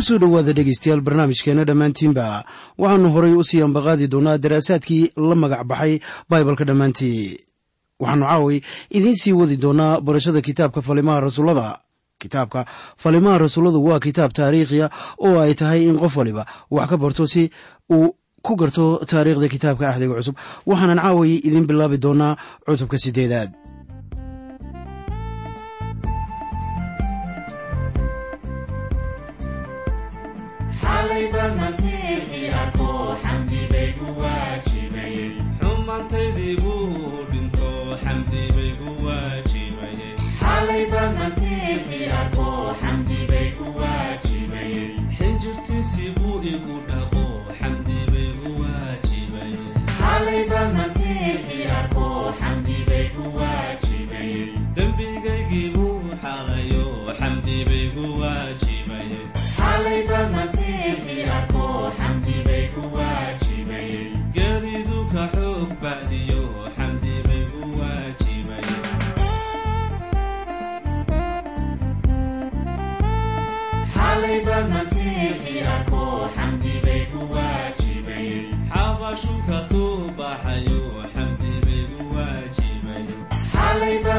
ku soo dhowaada dhegaystayaal barnaamijkeenna dhammaantiinba. Waxaannu horay u sii ambaqaadi doonaa daraasaadkii la magac baxay baibalka dhammaantii waxaannu caaway idiin sii wadi doonaa barashada kitaabka falimaha rasuullada. Kitaabka falimaha rasuulladu waa kitaab taariikhiya oo ay tahay in qof waliba wax ka barto si uu ku garto taariikhda kitaabka axdiga cusub. Waxaanan caaway idiin bilaabi doonaa cutubka sideedaad علي بالمسيح أكو حمدي بيت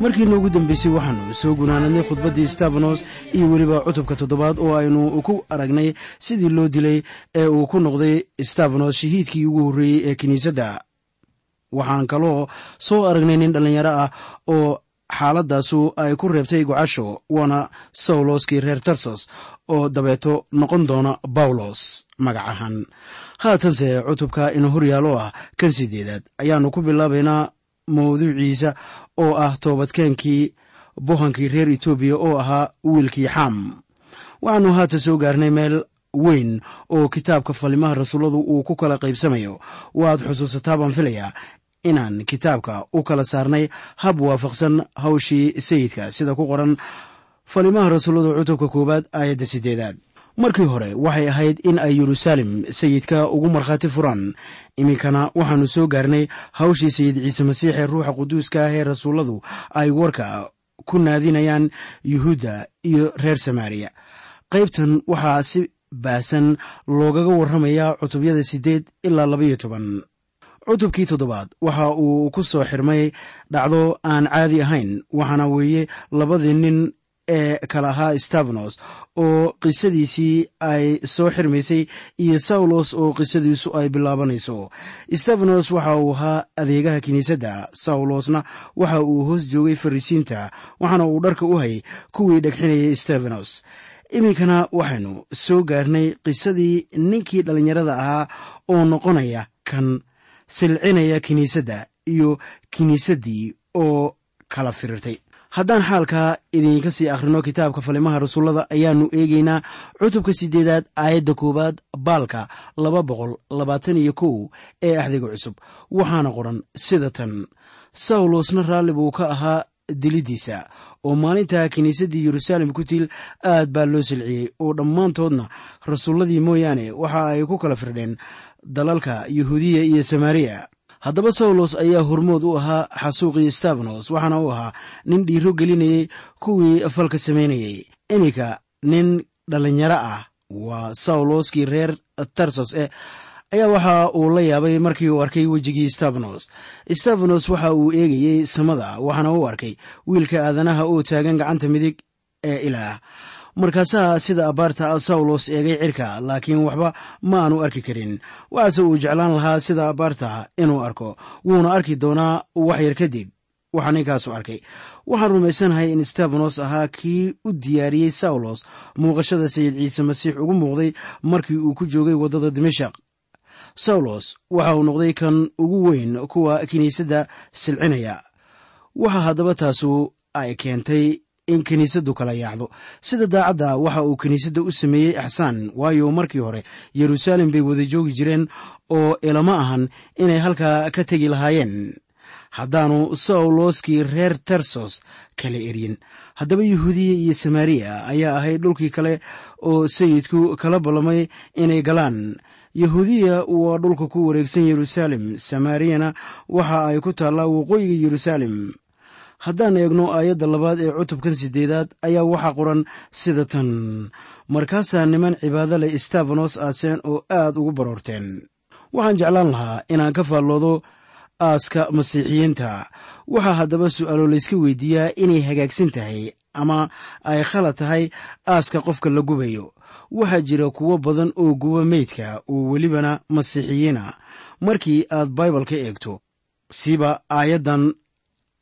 markiina ugu dambeysay waxaannu soo gunaanadnay khudbaddii stafanos iyo weliba cutubka toddobaad oo aynu ku aragnay sidii loo dilay ee uu ku noqday stafanos shahiidkii ugu horreeyey ee kiniisadda. Waxaan kaloo soo aragnay nin dhallinyaro ah oo xaaladaasu ay ku reebtay gocasho waana sawloskii reer tarsos oo dabeeto noqon doona bawlos magac ahaan. Haatanse cutubka ina horyaalo ah kan sideedaad ayaannu ku bilaabaynaa mawduuciisa oo ah toobadkeenkii bohankii reer etoobiya oo ahaa wiilkii xam waxaannu haatan soo gaarnay meel weyn oo kitaabka falimaha rasuulladu uu ku kala qaybsamayo. Waaad xusuusataa baan filayaa inaan kitaabka u kala saarnay hab waafaqsan hawshii sayidka. Sida ku qoran falimaha rasuulladu cutubka koowaad aayadda sideedaad markii hore waxay ahayd in ay yeruusaalem sayidka ugu markhaati furaan. Iminkana waxaannu soo gaarnay hawshii sayid ciise masiix ee ruuxa quduuska ah ee rasuulladu ay warka ku naadinayaan yuhuudda iyo reer samaariya. Qaybtan waxaa si baahsan loogaga warramayaa cutubyada siddeed ilaa labaiyo toban. Cutubkii toddobaad waxa uu ku soo xirmay dhacdo aan caadi ahayn waxaana weeye labadii nin ee kala ahaa stabanos oo qisadiisii ay soo xirmaysay iyo sawlos oo qisadiisu ay bilaabanayso. Stabanos waxa uu ahaa adeegaha kiniisadda. Sawlosna waxa uu hoos joogay farisiinta waxaana uu dharka u hayay kuwii dhegxinayay stabanos iminkana waxaynu soo gaarnay qisadii ninkii dhallinyarada ahaa oo noqonaya kan silcinaya kiniisadda iyo kiniisaddii oo kala firirtay haddaan xaalkaa idinka sii akhrino kitaabka falimaha rasuullada ayaannu eegaynaa cutubka siddeedaad aayadda koowaad baalka laba boqol labaatan iyo kow ee axdiga cusub. Waxaana qoran sida tan. Sawlosna raalli buu ka ahaa diliddiisa oo maalintaa kiniisaddii yeruusaalem ku tiil aad baa loo silciyey. Oo dhammaantoodna rasuulladii mooyaane waxa ay ku kala firdheen dalalka yuhuudiya iyo samaariya haddaba sawlos ayaa hormood u ahaa xasuuqii stabanos waxaana u ahaa nin dhiiro gelinayey kuwii falka samaynayey iminka nin dhallinyaro ah waa sawloskii reer tarsos eh ayaa waxa uu la yaabay markii uu arkay wejigii stabanos stabanos waxa uu eegayey samada waxaana u arkay wiilka aadanaha oo taagan gacanta midig ee ilaah markaasaa sida abbaarta sawlos eegay cirka laakiin waxba ma aanu arki karin. Waxaase uu jeclaan lahaa sida abbaarta inuu arko. Wuuna arki doonaa waxyar kadib. Waxaa ninkaasu arkay. Waxaan rumaysanahay in stabanos ahaa kii u diyaariyey sawlos muuqashada sayid ciise masiix ugu muuqday markii uu ku joogay waddada dimashaq sawlos waxa uu noqday kan ugu weyn kuwa kiniisadda silcinaya. Waxa haddaba taasu ay keentay in kiniisaddu kala yaacdo. Sida daacadda waxa uu kiniisadda u sameeyey axsaan waayo markii hore yeruusaalem bay wada joogi jireen oo ilama ahan inay halkaa ka tegi lahaayeen. Haddaanu sawloskii reer tarsos kala eryin haddaba yuhuudiya iyo samaariya ayaa ahayd dhulkii kale oo sayidku kala ballamay inay galaan. Yahuudiya waa dhulka ku wareegsan yeruusaalem samaariyana waxa ay ku taallaa waqooyiga yeruusaalem haddaan eegno aayadda labaad ee cutubkan siddeedaad ayaa waxaa qoran sida tan. Markaasaa niman cibaado leh stabanos aaseen oo aad ugu baroorteen. Waxaan jeclaan lahaa inaan ka faalloodo aaska masiixiyiinta. Waxaa haddaba su'aalo layska weydiiyaa inay hagaagsan tahay ama ay khalad tahay aaska qofka la gubayo. Waxaa jira kuwo badan oo guba meydka oo welibana masiixiyiina. Markii aad baibalka eegto siba aayaddan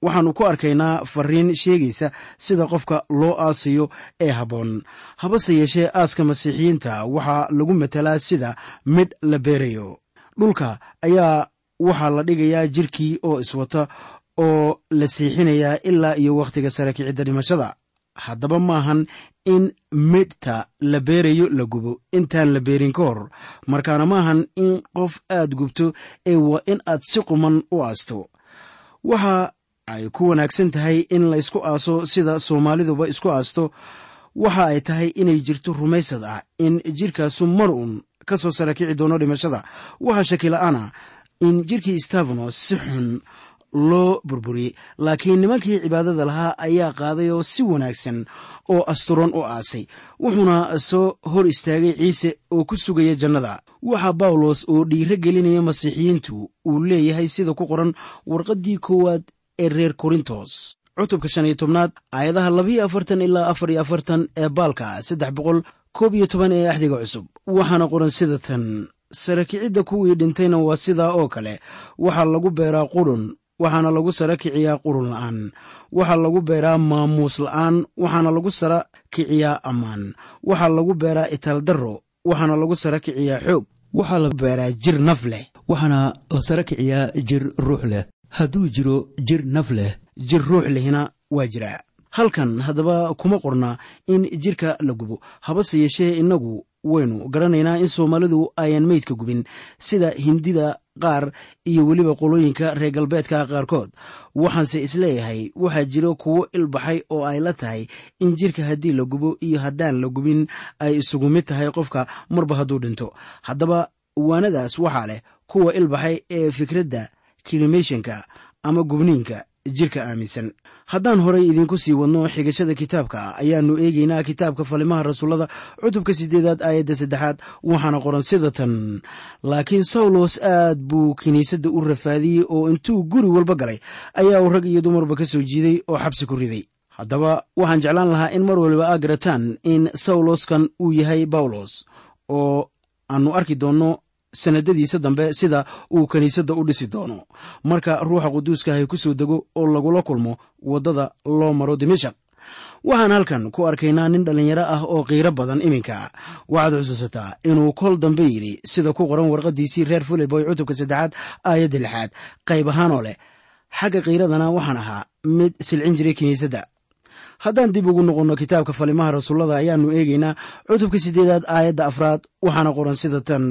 waxaannu ku arkaynaa fariin sheegaysa sida qofka loo aasayo ee habboon. Habase yeeshee aaska masiixiyiinta waxaa lagu matalaa sida midh la beerayo. Dhulka ayaa waxaa la dhigayaa jirkii oo iswata oo la siixinayaa ilaa iyo wakhtiga sare kicidda dhimashada. Haddaba maahan in midhta la beerayo la gubo intaan la beerin ka hor. Markaana maahan in qof aad gubto ee waa in aad si quman u aasto. Waxa ay ku wanaagsan tahay in la ysku aaso sida soomaaliduba isku aasto waxa ay tahay inay jirto rumaysad ah in jirkaasu mar uun ka soo sara kici doono dhimashada. Waxaa shakila-ana in jirkii stabanos si xun loo burburiyey laakiin nimankii cibaadada lahaa ayaa qaaday oo si wanaagsan oo asturan u aasay wuxuuna soo hor istaagay ciise oo ku sugaya jannada. Waxaa bawlos oo dhiiro gelinaya masiixiyiintu uu leeyahay sida ku qoran warqaddii koowaad ee reer korintos. Cutubka shan iyo tobnaad aayadaha labiyo afartan ilaa afar iyo afartan ee baalka saddex boqol koob iyo toban ee axdiga cusub. Waxaana qoran sida tan sarakicidda kuwii dhintayna waa sidaa oo kale. Waxaa lagu beeraa qurun waxaana lagu sara kiciyaa qurun la'aan. Waxaa lagu beeraa maamuus la'aan waxaana lagu sara kiciyaa ammaan. Waxaa lagu beeraa itaaldarro waxaana lagu sara kiciyaa xoog. Waxaa la beeraa jir naf leh waxaana la sara kiciyaa jir ruux leh hadduu jiro jir naf leh jir ruux lehina waa jiraa. Halkan haddaba kuma qorna in jirka la gubo. Habase yeeshee innagu waynu garanaynaa in soomaalidu ayan meydka gubin sida hindida qaar iyo weliba qolooyinka reer galbeedka qaarkood. Waxaanse is leeyahay waxaa jiro kuwo ilbaxay oo ay la tahay in jirka haddii la gubo iyo haddaan la gubin ay isugu mid tahay qofka marba hadduu dhinto. Haddaba waanadaas waxaa leh kuwa ilbaxay ee fikradda kilimeshinka ama gubniinka jirka aaminsan. Haddaan horay idinku sii wadno xigashada kitaabka ayaannu eegaynaa kitaabka falimaha rasuullada cutubka siddeedaad aayadda saddexaad waxaana qoran sida tan laakiin sawlos aad buu kiniisadda u rafaadiyey oo intuu guri walba galay ayaa uu rag iyo dumarba ka soo jiiday oo xabsi ku riday. Haddaba waxaan jeclaan lahaa in mar waliba aa garataan in sawloskan uu yahay bawlos oo aannu arki doonno sanadadiisa dambe sida uu kiniisadda u dhisi doono. Marka ruuxa quduuskahay ku soo dego oo lagula kulmo waddada loo maro dimashaq waxaan halkan ku arkaynaa nin dhallinyaro ah oo qiiro badan iminka. Waxaad xusuusataa inuu kol dambe yidhi sida ku qoran warqaddiisii reer filiboy cutubka saddexaad aayadda lixaad qayb ahaanoo leh. Xagga qiiradana waxaan ahaa mid silcin jiray kiniisadda haddaan dib ugu noqonno kitaabka falimaha rasuullada ayaannu eegaynaa cutubka siddeedaad aayadda afraad waxaana qoran sida tan.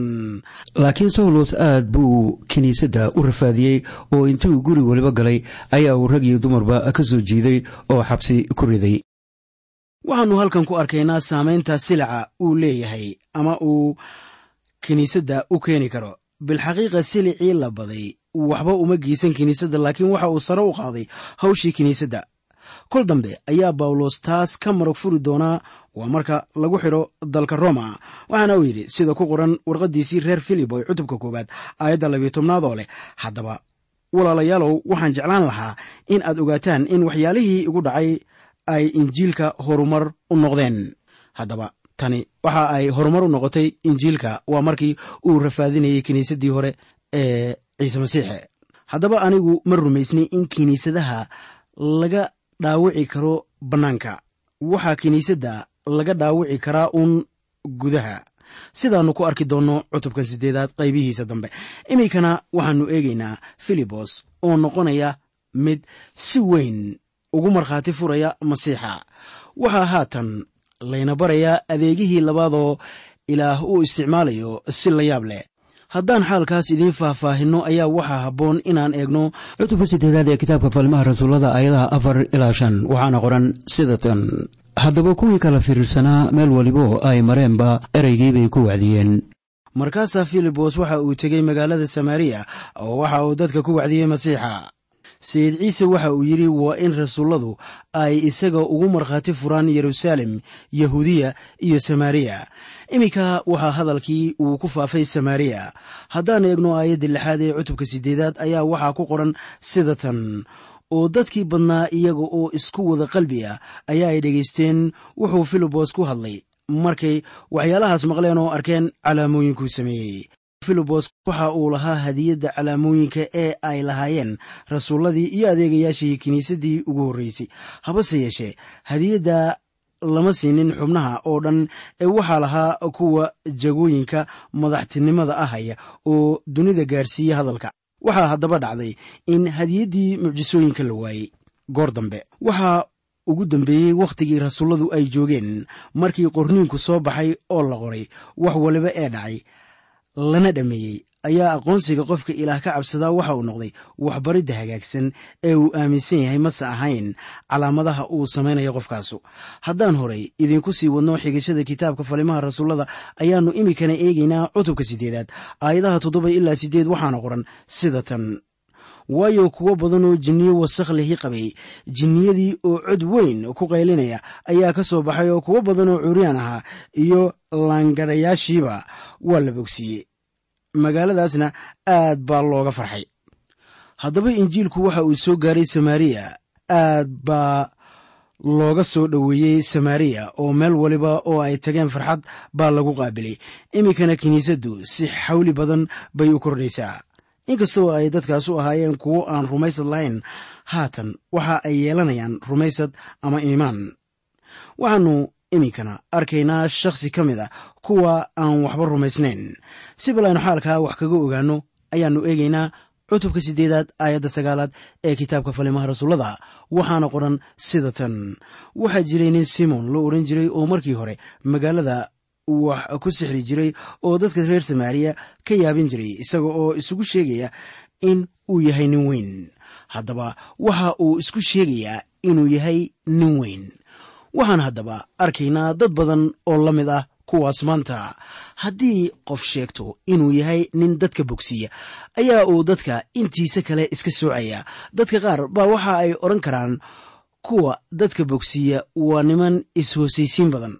Laakiin sawlos aad buu kiniisadda u rafaadiyey oo intuu guri waliba galay ayaa uu rag iyo dumarba ka soo jiiday oo xabsi ku riday. Waxaannu halkan ku arkaynaa saamaynta silaca uu leeyahay ama uu kiniisadda u keeni karo. Bilxaqiiqa silicii la baday waxba uma geysan kiniisadda laakiin waxa uu sare u qaaday hawshii kiniisadda kol dambe ayaa bawlos taas ka marag furi doonaa waa marka lagu xidho dalka roma. Waxaana uu yidhi sida ku qoran warqaddiisii reer filiboy cutubka koowaad aayadda labiyo tobnaad oo leh haddaba walaalayaalow waxaan jeclaan lahaa in aad ogaataan in waxyaalihii igu dhacay ay injiilka horumar u noqdeen. Haddaba tani waxa ay horumar u noqotay injiilka waa markii uu rafaadinayay kiniisaddii hore ee ciise masiixe. Haddaba anigu ma rumaysnay in kiniisadaha laga dhaawici karo bannaanka. Waxaa kiniisadda laga dhaawici karaa uun gudaha. Sidaannu ku arki doonno cutubkan siddeedaad qaybihiisa dambe. Iminkana waxaannu eegaynaa filibos oo noqonaya mid si weyn ugu markhaati furaya masiixa. Waxaa haatan layna barayaa adeegihii labaadoo ilaah uu isticmaalayo si la yaab leh haddaan xaalkaas idiin faahfaahinno ayaa waxaa habboon inaan eegno cutubka siddeedaad ee kitaabka falimaha rasuullada aayadaha afar ilaa shan. Waxaana qoran sida tan haddaba kuwii kala firirsanaa meel walibo ay mareenba ereygiibay ku wacdiyeen. Markaasaa filibos waxa uu tegey magaalada samaariya oo waxa uu dadka ku wacdiyey masiixa. Sayid ciise waxa uu yidhi waa in rasuulladu ay isaga ugu markhaati furaan yeruusaalem yahuudiya iyo samaariya iminka waxaa hadalkii uu ku faafay samaariya haddaan eegno aayaddii lixaad ee cutubka siddeedaad ayaa waxaa ku qoran sida tan. Oo dadkii badnaa iyaga oo isku wada qalbi ah ayaa ay dhegaysteen wuxuu filibos ku hadlay. Markay waxyaalahaas maqleen oo arkeen calaamooyinkuu sameeyey. Filibos waxa uu lahaa hadiyadda calaamooyinka ee ay lahaayeen rasuulladii iyo adeegayaashii kiniisaddii ugu horreysay. Habase yeeshee hadiyadda lama siinin xubnaha oo dhan ee waxaa lahaa kuwa jagooyinka madaxtinimada ahaya oo dunida gaarsiiya hadalka. Waxaa haddaba dhacday in hadiyaddii mucjisooyinka la waayey. Goor dambe waxaa ugu dambeeyey wakhtigii rasuulladu ay joogeen markii qorniinku soo baxay oo la qoray wax waliba ee dhacay lana dhammeeyey ayaa aqoonsiga qofka ilaah ka cabsadaa waxa uu noqday waxbaridda hagaagsan ee uu aaminsan yahay mase ahayn calaamadaha uu samaynayo qofkaasu. Haddaan horay idinku sii wadno xigashada kitaabka falimaha rasuullada ayaannu iminkana eegaynaa cutubka siddeedaad aayadaha toddoba ilaa siddeed waxaana qoran sida tan. Waayo kuwo badan oo jinniyo wasakh lihi qabay jinniyadii oo cod weyn ku qaylinaya ayaa ka soo baxay oo kuwo badan oo curyaan ahaa iyo laangadhayaashiiba waa la bogsiiyey magaaladaasna aad baa looga farxay. Haddaba injiilku waxa uu soo gaaray samaariya aad baa looga soo dhoweeyey samaariya oo meel waliba oo ay tageen farxad baa lagu qaabilay. Iminkana kiniisaddu si xawli badan bay u kordhaysaa. Inkastoo ay dadkaas u ahaayeen kuwo aan rumaysad lahayn haatan waxa ay yeelanayaan rumaysad ama iimaan. Waxaannu iminkana arkaynaa shakhsi ka mid a kuwa aan waxba rumaysnayn. Si bal aynu xaalkaa wax kaga ogaanno ayaannu eegaynaa cutubka siddeedaad aayadda sagaalaad ee kitaabka falimaha rasuullada waxaana qoran sida tan. Waxaa jiray nin simon la odhan jiray oo markii hore magaalada wax ku sixri jiray oo dadka reer samaariya ka yaabin jiray isaga oo isugu sheegaya in uu yahay nin weyn. Haddaba waxa uu isku sheegayaa inuu yahay nin weyn waxaan haddaba arkaynaa dad badan oo la mid ah kuwaas maanta. Haddii qof sheegto inuu yahay nin dadka bogsiiya ayaa uu dadka intiisa kale iska soocaya. Dadka qaar baa waxa ay odhan karaan kuwa dadka bogsiiya waa niman is-hoosaysiin badan.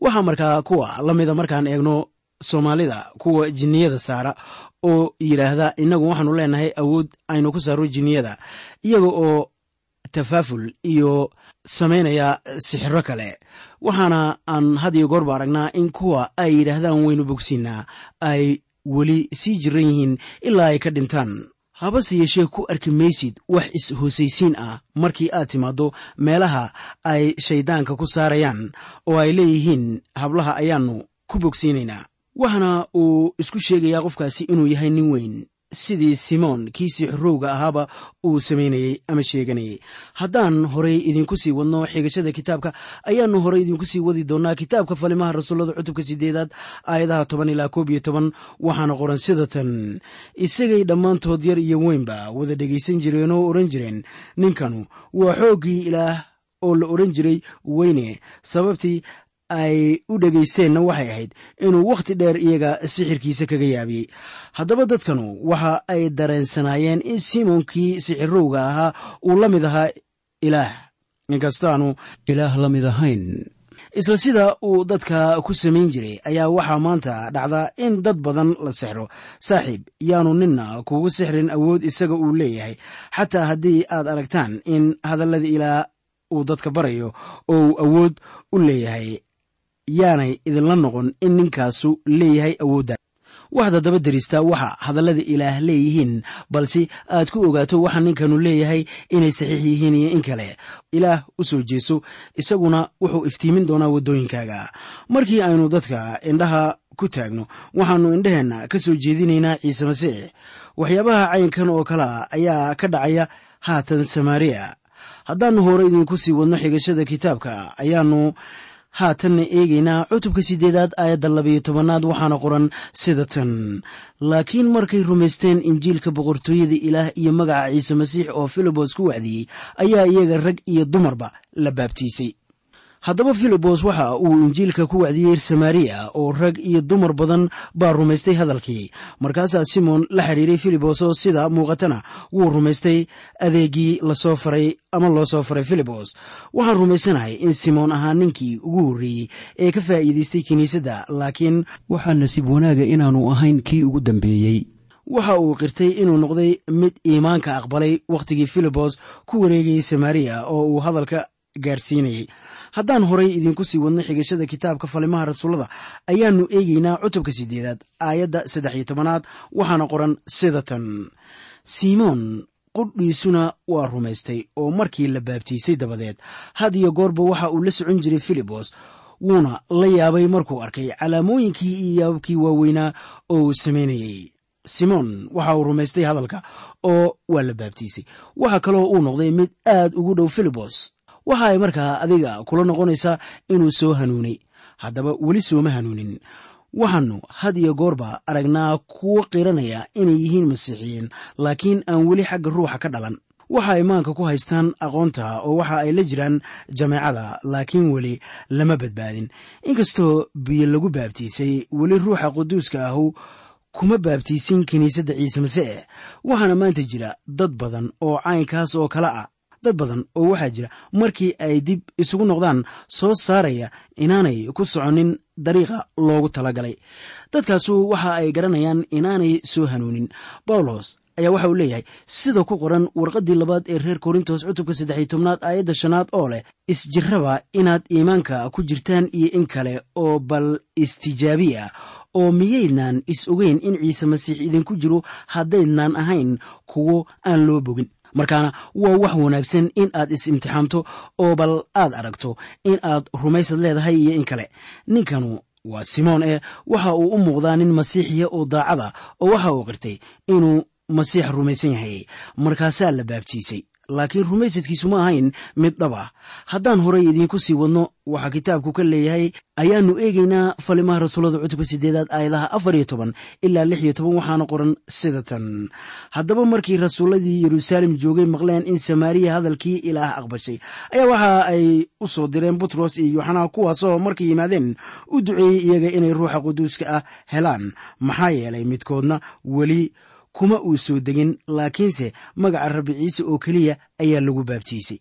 Waxaa markaa kuwa la mida markaan eegno soomaalida kuwa jinniyada saara oo yidhaahda innagu waxaanu leenahay awood aynu ku saaro jinniyada. Iyaga oo tafaaful iyo samaynaya sixiro kale. Waxaana aan had iyo goorba aragnaa in kuwa ay yidhaahdaan waynu bogsiinaa ay weli sii jiran yihiin ilaa ay ka dhintaan. Habase yeeshee ku arki maysid wax is-hoosaysiin ah markii aad timaaddo meelaha ay shayddaanka ku saarayaan oo ay leeyihiin hablaha ayaannu ku bogsiinaynaa waxaana uu isku sheegayaa qofkaasi inuu yahay nin weyn sidii simoon kiisii xorowga ahaaba uu samaynayey ama sheeganayay haddaan horay idinku sii wadno xigashada kitaabka ayaannu horay idinku sii wadi doonnaa kitaabka falimaha rasuullada cutubka sideedaad aayadaha toban ilaa koob iyo toban waxaana qoran sida tan. Isagay dhammaantood yar iyo weynba wada dhegaysan jireen oo odhan jireen ninkanu waa xooggii ilaah oo la odhan jiray weyne sababtii ay u dhegaysteenna waxay ahayd inuu wakhti dheer iyaga sixirkiisa kaga yaabiyey. Haddaba dadkanu waxa ay dareensanaayeen in simoonkii sixirowga ahaa uu la mid ahaa ilaah. Inkastaanu ilaah la mid ahayn. Isla sida uu dadka ku samayn jiray ayaa waxaa maanta dhacda in dad badan la sixro. Saaxiib yaanu ninna kugu sixrin awood isaga uu leeyahay. Xataa haddii aad aragtaan in hadallada ilaah uu dadka barayo oo awood u leeyahay yaanay idinla noqon in ninkaasu leeyahay awoodda waxaad haddaba daristaa waxa hadallada ilaah leeyihiin balse aad ku ogaato waxa ninkanu leeyahay inay saxiix yihiin iyo in kale. Ilaah u soo jeeso isaguna wuxuu iftiimin doonaa waddooyinkaaga. Markii aynu dadka indhaha ku taagno waxaannu indhaheenna ka soo jeedinaynaa ciise masiix. Waxyaabaha caynkan oo kalea ayaa ka dhacaya haatan samaariya. Haddaannu hore idinku sii wadno xigashada kitaabka ayaannu haatanna eegaynaa cutubka siddeedaad aayadda labayo tobanaad waxaana qoran sida tan laakiin markay rumaysteen injiilka boqortooyada ilaah iyo magaca ciise masiix oo filibos ku wacdiyey ayaa iyaga rag iyo dumarba la baabtiisay haddaba filibos waxa uu injiilka ku wacdiyey samaariya oo rag iyo dumar badan baa rumaystay hadalkii. Markaasaa simon la xiriiray filibos oo sida muuqatana wuu rumaystay adeegii la soo faray ama loo soo faray filibos waxaan rumaysanahay in simoon ahaa ninkii ugu horreeyey ee ka faa'iidaystay kiniisadda laakiin waxaa nasiib wanaaga inaannu ahayn kii ugu dambeeyey waxa uu qirtay inuu noqday mid iimaanka aqbalay wakhtigii filibos ku wareegayay samaariya oo uu hadalka gaarsiinayay. Haddaan horay idinku sii wadno xigashada kitaabka falimaha rasuullada ayaannu eegaynaa cutubka siddeedaad aayadda saddex iyo tobanaad waxaana qoran sida tan. Simoon qudhiisuna waa rumaystay oo markii la baabtiisay dabadeed had iyo goorba waxa uu la socon jiray filibos wuuna la yaabay markuu arkay calaamooyinkii iyo yaababkii waaweynaa oo uu samaynayey simoon waxa uu rumaystay hadalka oo waa la baabtiisay. Waxaa kaloo uu noqday mid aad ugu dhow filibos waxa ay markaa adiga kula noqonaysaa inuu soo hanuunay. Haddaba weli sooma hanuunin. Waxaannu had iyo goorba aragnaa kuwo qiranaya inay yihiin masiixiyiin laakiin aan weli xagga ruuxa ka dhalan. Waxa ay maanka ku haystaan aqoonta oo waxa ay la jiraan jameecada laakiin weli lama badbaadin. Inkastoo biyo lagu baabtiisay weli ruuxa quduuska ahu kuma baabtiisin kiniisadda ciise masiix. Waxaana maanta jira dad badan oo caynkaas oo kale ah dad badan oo waxaa jira markii ay dib isugu noqdaan soo saaraya inaanay ku soconin dariiqa loogu talagalay. Dadkaasu waxa ay garanayaan inaanay soo hanuunin. Bawlos ayaa waxa uu leeyahay sida ku qoran warqaddii labaad ee reer korintos cutubka saddexiy tobnaad aayadda shanaad oo leh isjirraba inaad iimaanka ku jirtaan iyo in kale oo bal istijaabiya oo miyaynaan is ogeyn in ciise masiix idinku jiro haddaynaan ahayn kuwo aan loo bogin markaana waa wax wanaagsan in aad is-imtixaamto oo bal aad aragto in aad rumaysad leedahay iyo in kale. Ninkanu waa simoon eh waxa uu u muuqdaa nin masiixiya oo daacada oo waxa uu qirtay inuu masiix rumaysan yahay. Markaasaa la baabtiisay laakiin rumaysadkiisu ma ahayn mid dhab haddaan horay idiinku sii wadno waxaa kitaabku ka leeyahay ayaannu eegaynaa falimaha rasuullada cutubka sideedaad aayadaha afar iyo toban ilaa lix iyo toban waxaana qoran sida tan. Haddaba markii rasuulladii yeruusaalem joogay maqleen in samaariya hadalkii ilaah aqbashay ayaa waxa ay u soo direen butros iyo yuxanaa kuwaasoo markay yimaadeen u duceeyey iyaga inay ruuxa quduuska ah helaan. Maxaa yeelay midkoodna weli kuma uu soo degin laakiinse magaca rabbi ciise oo keliya ayaa lagu baabtiisay.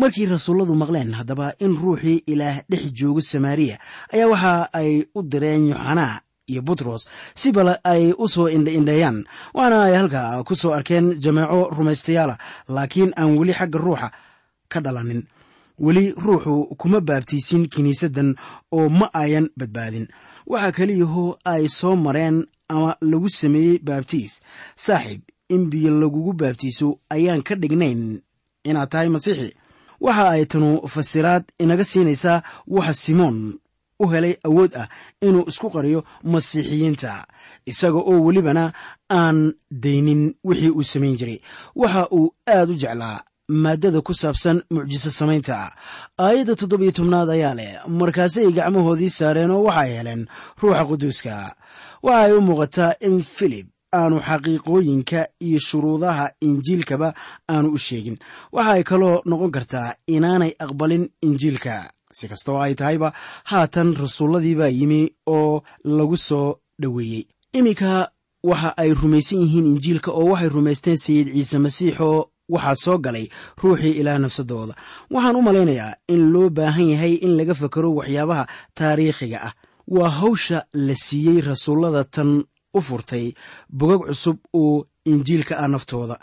Markii rasuulladu maqleen haddaba in ruuxii ilaah dhex joogo samaariya ayaa waxa ay u direen yuxanaa iyo butros si bal ay u soo indhaindheeyaan waana ay halkaa ku soo arkeen jameeco rumaystayaala laakiin aan weli xagga ruuxa ka dhalanin. Weli ruuxu kuma baabtiisin kiniisaddan oo ma ayan badbaadin. Waxaa keliyahoo ay soo mareen ama lagu sameeyey baabtiis saaxiib in biyo lagugu baabtiiso ayaan ka dhignayn inaad tahay masiixi. Waxa ay tanu fasiraad inaga siinaysaa waxa simoon u helay awood ah inuu isku qariyo masiixiyiinta isaga oo welibana aan daynin wixii uu samayn jiray. Waxa uu aad u jeclaa maaddada ku saabsan mucjiso samaynta. Aayadda toddobiyo tobnaad ayaa leh markaasay gacmahoodii saareen oo waxay heleen ruuxa quduuska waxa ay u muuqataa in filib aanu xaqiiqooyinka iyo shuruudaha injiilkaba aanu u sheegin. Waxa ay kaloo noqon kartaa inaanay aqbalin injiilka. Si kastoo ay tahayba haatan rasuulladiibaa yimi oo lagu soo dhoweeyey. Iminka waxa ay rumaysan yihiin injiilka oo waxay rumaysteen sayid ciise masiixoo waxaa soo galay ruuxii ilaah nafsadooda. Waxaan u malaynayaa in loo baahan yahay in laga fakaro waxyaabaha taariikhiga ah waa hawsha la siiyey rasuullada tan u furtay bogag cusub oo injiilka ah naftooda.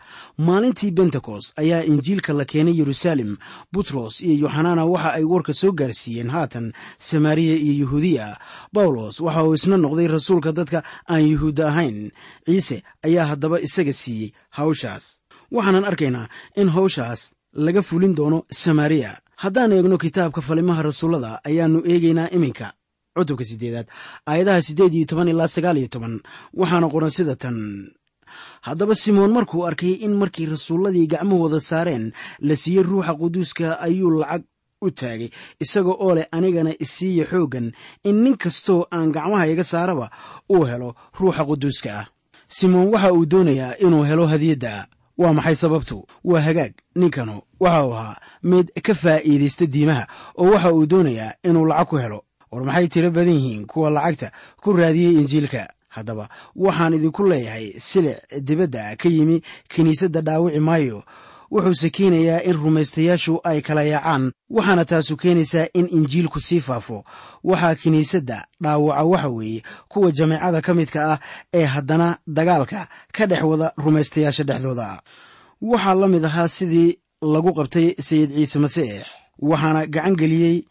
Maalintii bentekost ayaa injiilka la keenay yeruusaalem butros iyo yoxanana waxa ay warka soo gaarsiiyeen haatan samaariya iyo yuhuudiya. Bawlos waxa uu isna noqday rasuulka dadka aan yuhuudda ahayn. Ciise ayaa haddaba isaga siiyey hawshaas. Waxaanan arkaynaa in hawshaas laga fulin doono samaariya. Haddaan eegno kitaabka falimaha rasuullada ayaannu eegaynaa iminka cutubka sideedaad. Aayadaha siddeed iyo toban ilaa sagaal iyo toban. Waxaana qoran sida tan. Haddaba simoon markuu arkay in markii rasuulladii gacmahooda saareen la siiyey ruuxa quduuska ayuu lacag u taagay. Isaga oo leh anigana isiiya xooggan in nin kastoo aan gacmaha iga saaraba uu helo ruuxa quduuska ah. Simoon waxa uu doonayaa inuu helo hadiyadda. Waa maxay sababtu? Waa hagaag. Ninkanu waxa uu ahaa mid ka faa'iidaysta diimaha oo waxa uu doonayaa inuu lacag ku helo war maxay tiro badan yihiin kuwa lacagta ku raadiyey injiilka? Haddaba waxaan idinku leeyahay silic dibadda ka yimi kiniisadda dhaawici maayo. Wuxuuse keenayaa in rumaystayaashu ay kala yaacaan waxaana taasu keenaysaa in injiilku sii faafo. Waxaa kiniisadda dhaawaca waxa weeye kuwa jameecada ka midka ah ee haddana dagaalka ka dhex wada rumaystayaasha dhexdooda. Waxaa la mid ahaa sidii lagu qabtay sayid ciise masiix waxaana gacan geliyey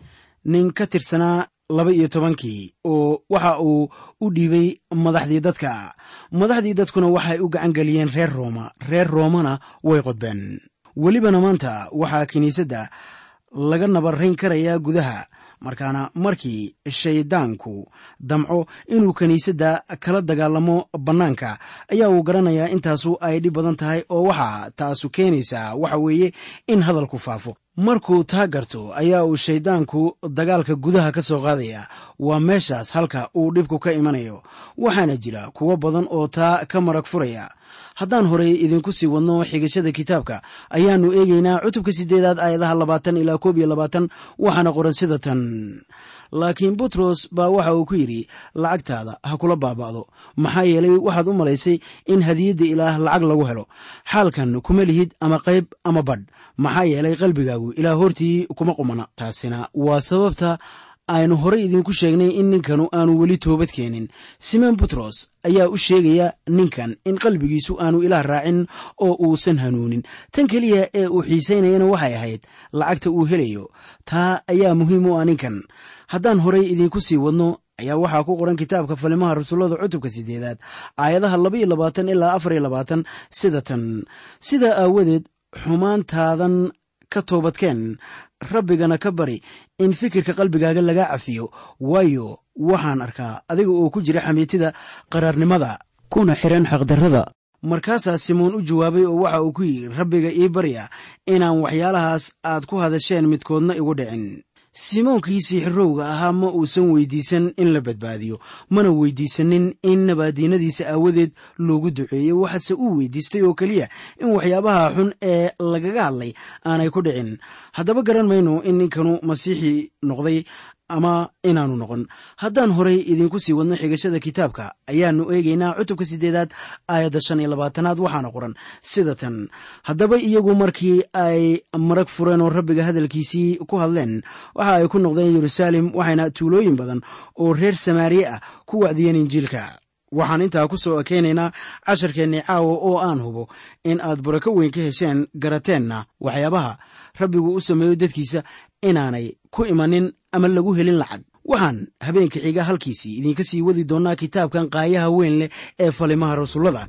nin ka tirsanaa laba iyo tobankii oo waxa uu u dhiibay madaxdii dadka. Madaxdii dadkuna waxay u gacan geliyeen reer rooma. Reer roomana way qodbeen. Welibana maanta waxaa kiniisadda laga nabarayn karayaa gudaha markaana markii shayddaanku damco inuu kiniisadda kala dagaalamo bannaanka ayaa uu garanayaa intaasu ay dhib badan tahay oo waxaa taasu keenaysaa waxa weeye in hadalku faafo markuu taa garto ayaa uu shayddaanku dagaalka gudaha ka soo qaadaya. Waa meeshaas halka uu dhibku ka imanayo waxaana jira kuwo badan oo taa ka marag furaya. Haddaan horey idinku sii wadno xigashada kitaabka ayaannu eegaynaa cutubka siddeedaad aayadaha labaatan ilaa koob iyo labaatan waxaana qoran sida tan laakiin butros baa waxa uu ku yidhi lacagtaada ha kula baaba'do. Maxaa yeelay waxaad u malaysay in hadiyadda ilaah lacag lagu helo. Xaalkan kuma lihid ama qayb ama badh. Maxaa yeelay qalbigaagu ilaa hortii kuma qumana. Taasina waa sababta aynu horey idinku sheegnay in ninkanu aanu weli toobad keenin. Simon butros ayaa u sheegaya ninkan in qalbigiisu aanu ilaah raacin oo uusan hanuunin. Tan keliya ee uu xiisaynayana waxay ahayd lacagta uu helayo taa ayaa muhiim u ah ninkan. Haddaan horey idinku sii wadno ayaa waxaa ku qoran kitaabka falimaha rasuullada cutubka sideedaad aayadaha labaiyo labaatan ilaa afar labaatan sida tan. Sidaa aawadeed xumaantaadan ka toobadkeen rabbigana ka bari in fikirka qalbigaaga laga cafiyo. Waayo waxaan arkaa adiga oo ku jira xamiitida qaraarnimada. Kuna xihan xaqdarrada. Markaasaa simoon u jawaabay oo waxa uu ku yidhi rabbiga ii barya inaan waxyaalahaas aad ku hadasheen midkoodna igu dhicin simoonkii siixirowga ahaa ma uusan weydiisan in la badbaadiyo mana weydiisanin in nabaadiinadiisa aawadeed loogu duceeyo waxaase uu weydiistay oo keliya in waxyaabaha xun ee lagaga hadlay aanay ku dhicin. Haddaba garan mayno in ninkanu masiixii noqday ama inaanu noqon. Haddaan horay idiinku sii wadno xigashada kitaabka ayaanu eegaynaa cutubka sideedaad aayadda shan iyo labaatanaad waxaana qoran sida tan. Haddaba iyagu markii ay marag fureen oo rabbiga hadalkiisii ku hadleen waxa ay ku noqdeen yeruusaalem waxayna tuulooyin badan oo reer samaariye ah ku wacdiyeen injiilka. Waxaan intaa ku soo ekeynaynaa casharkeennii caawa oo aan hubo in aad barako weyn ka hesheen garateenna waxyaabaha rabbigu u sameeyo dadkiisa inaanay ku imanin ama lagu helin lacag. Waxaan habeenka xiga halkiisii idinka sii wadi doonnaa kitaabkan qaayaha weyn leh ee falimaha rasuullada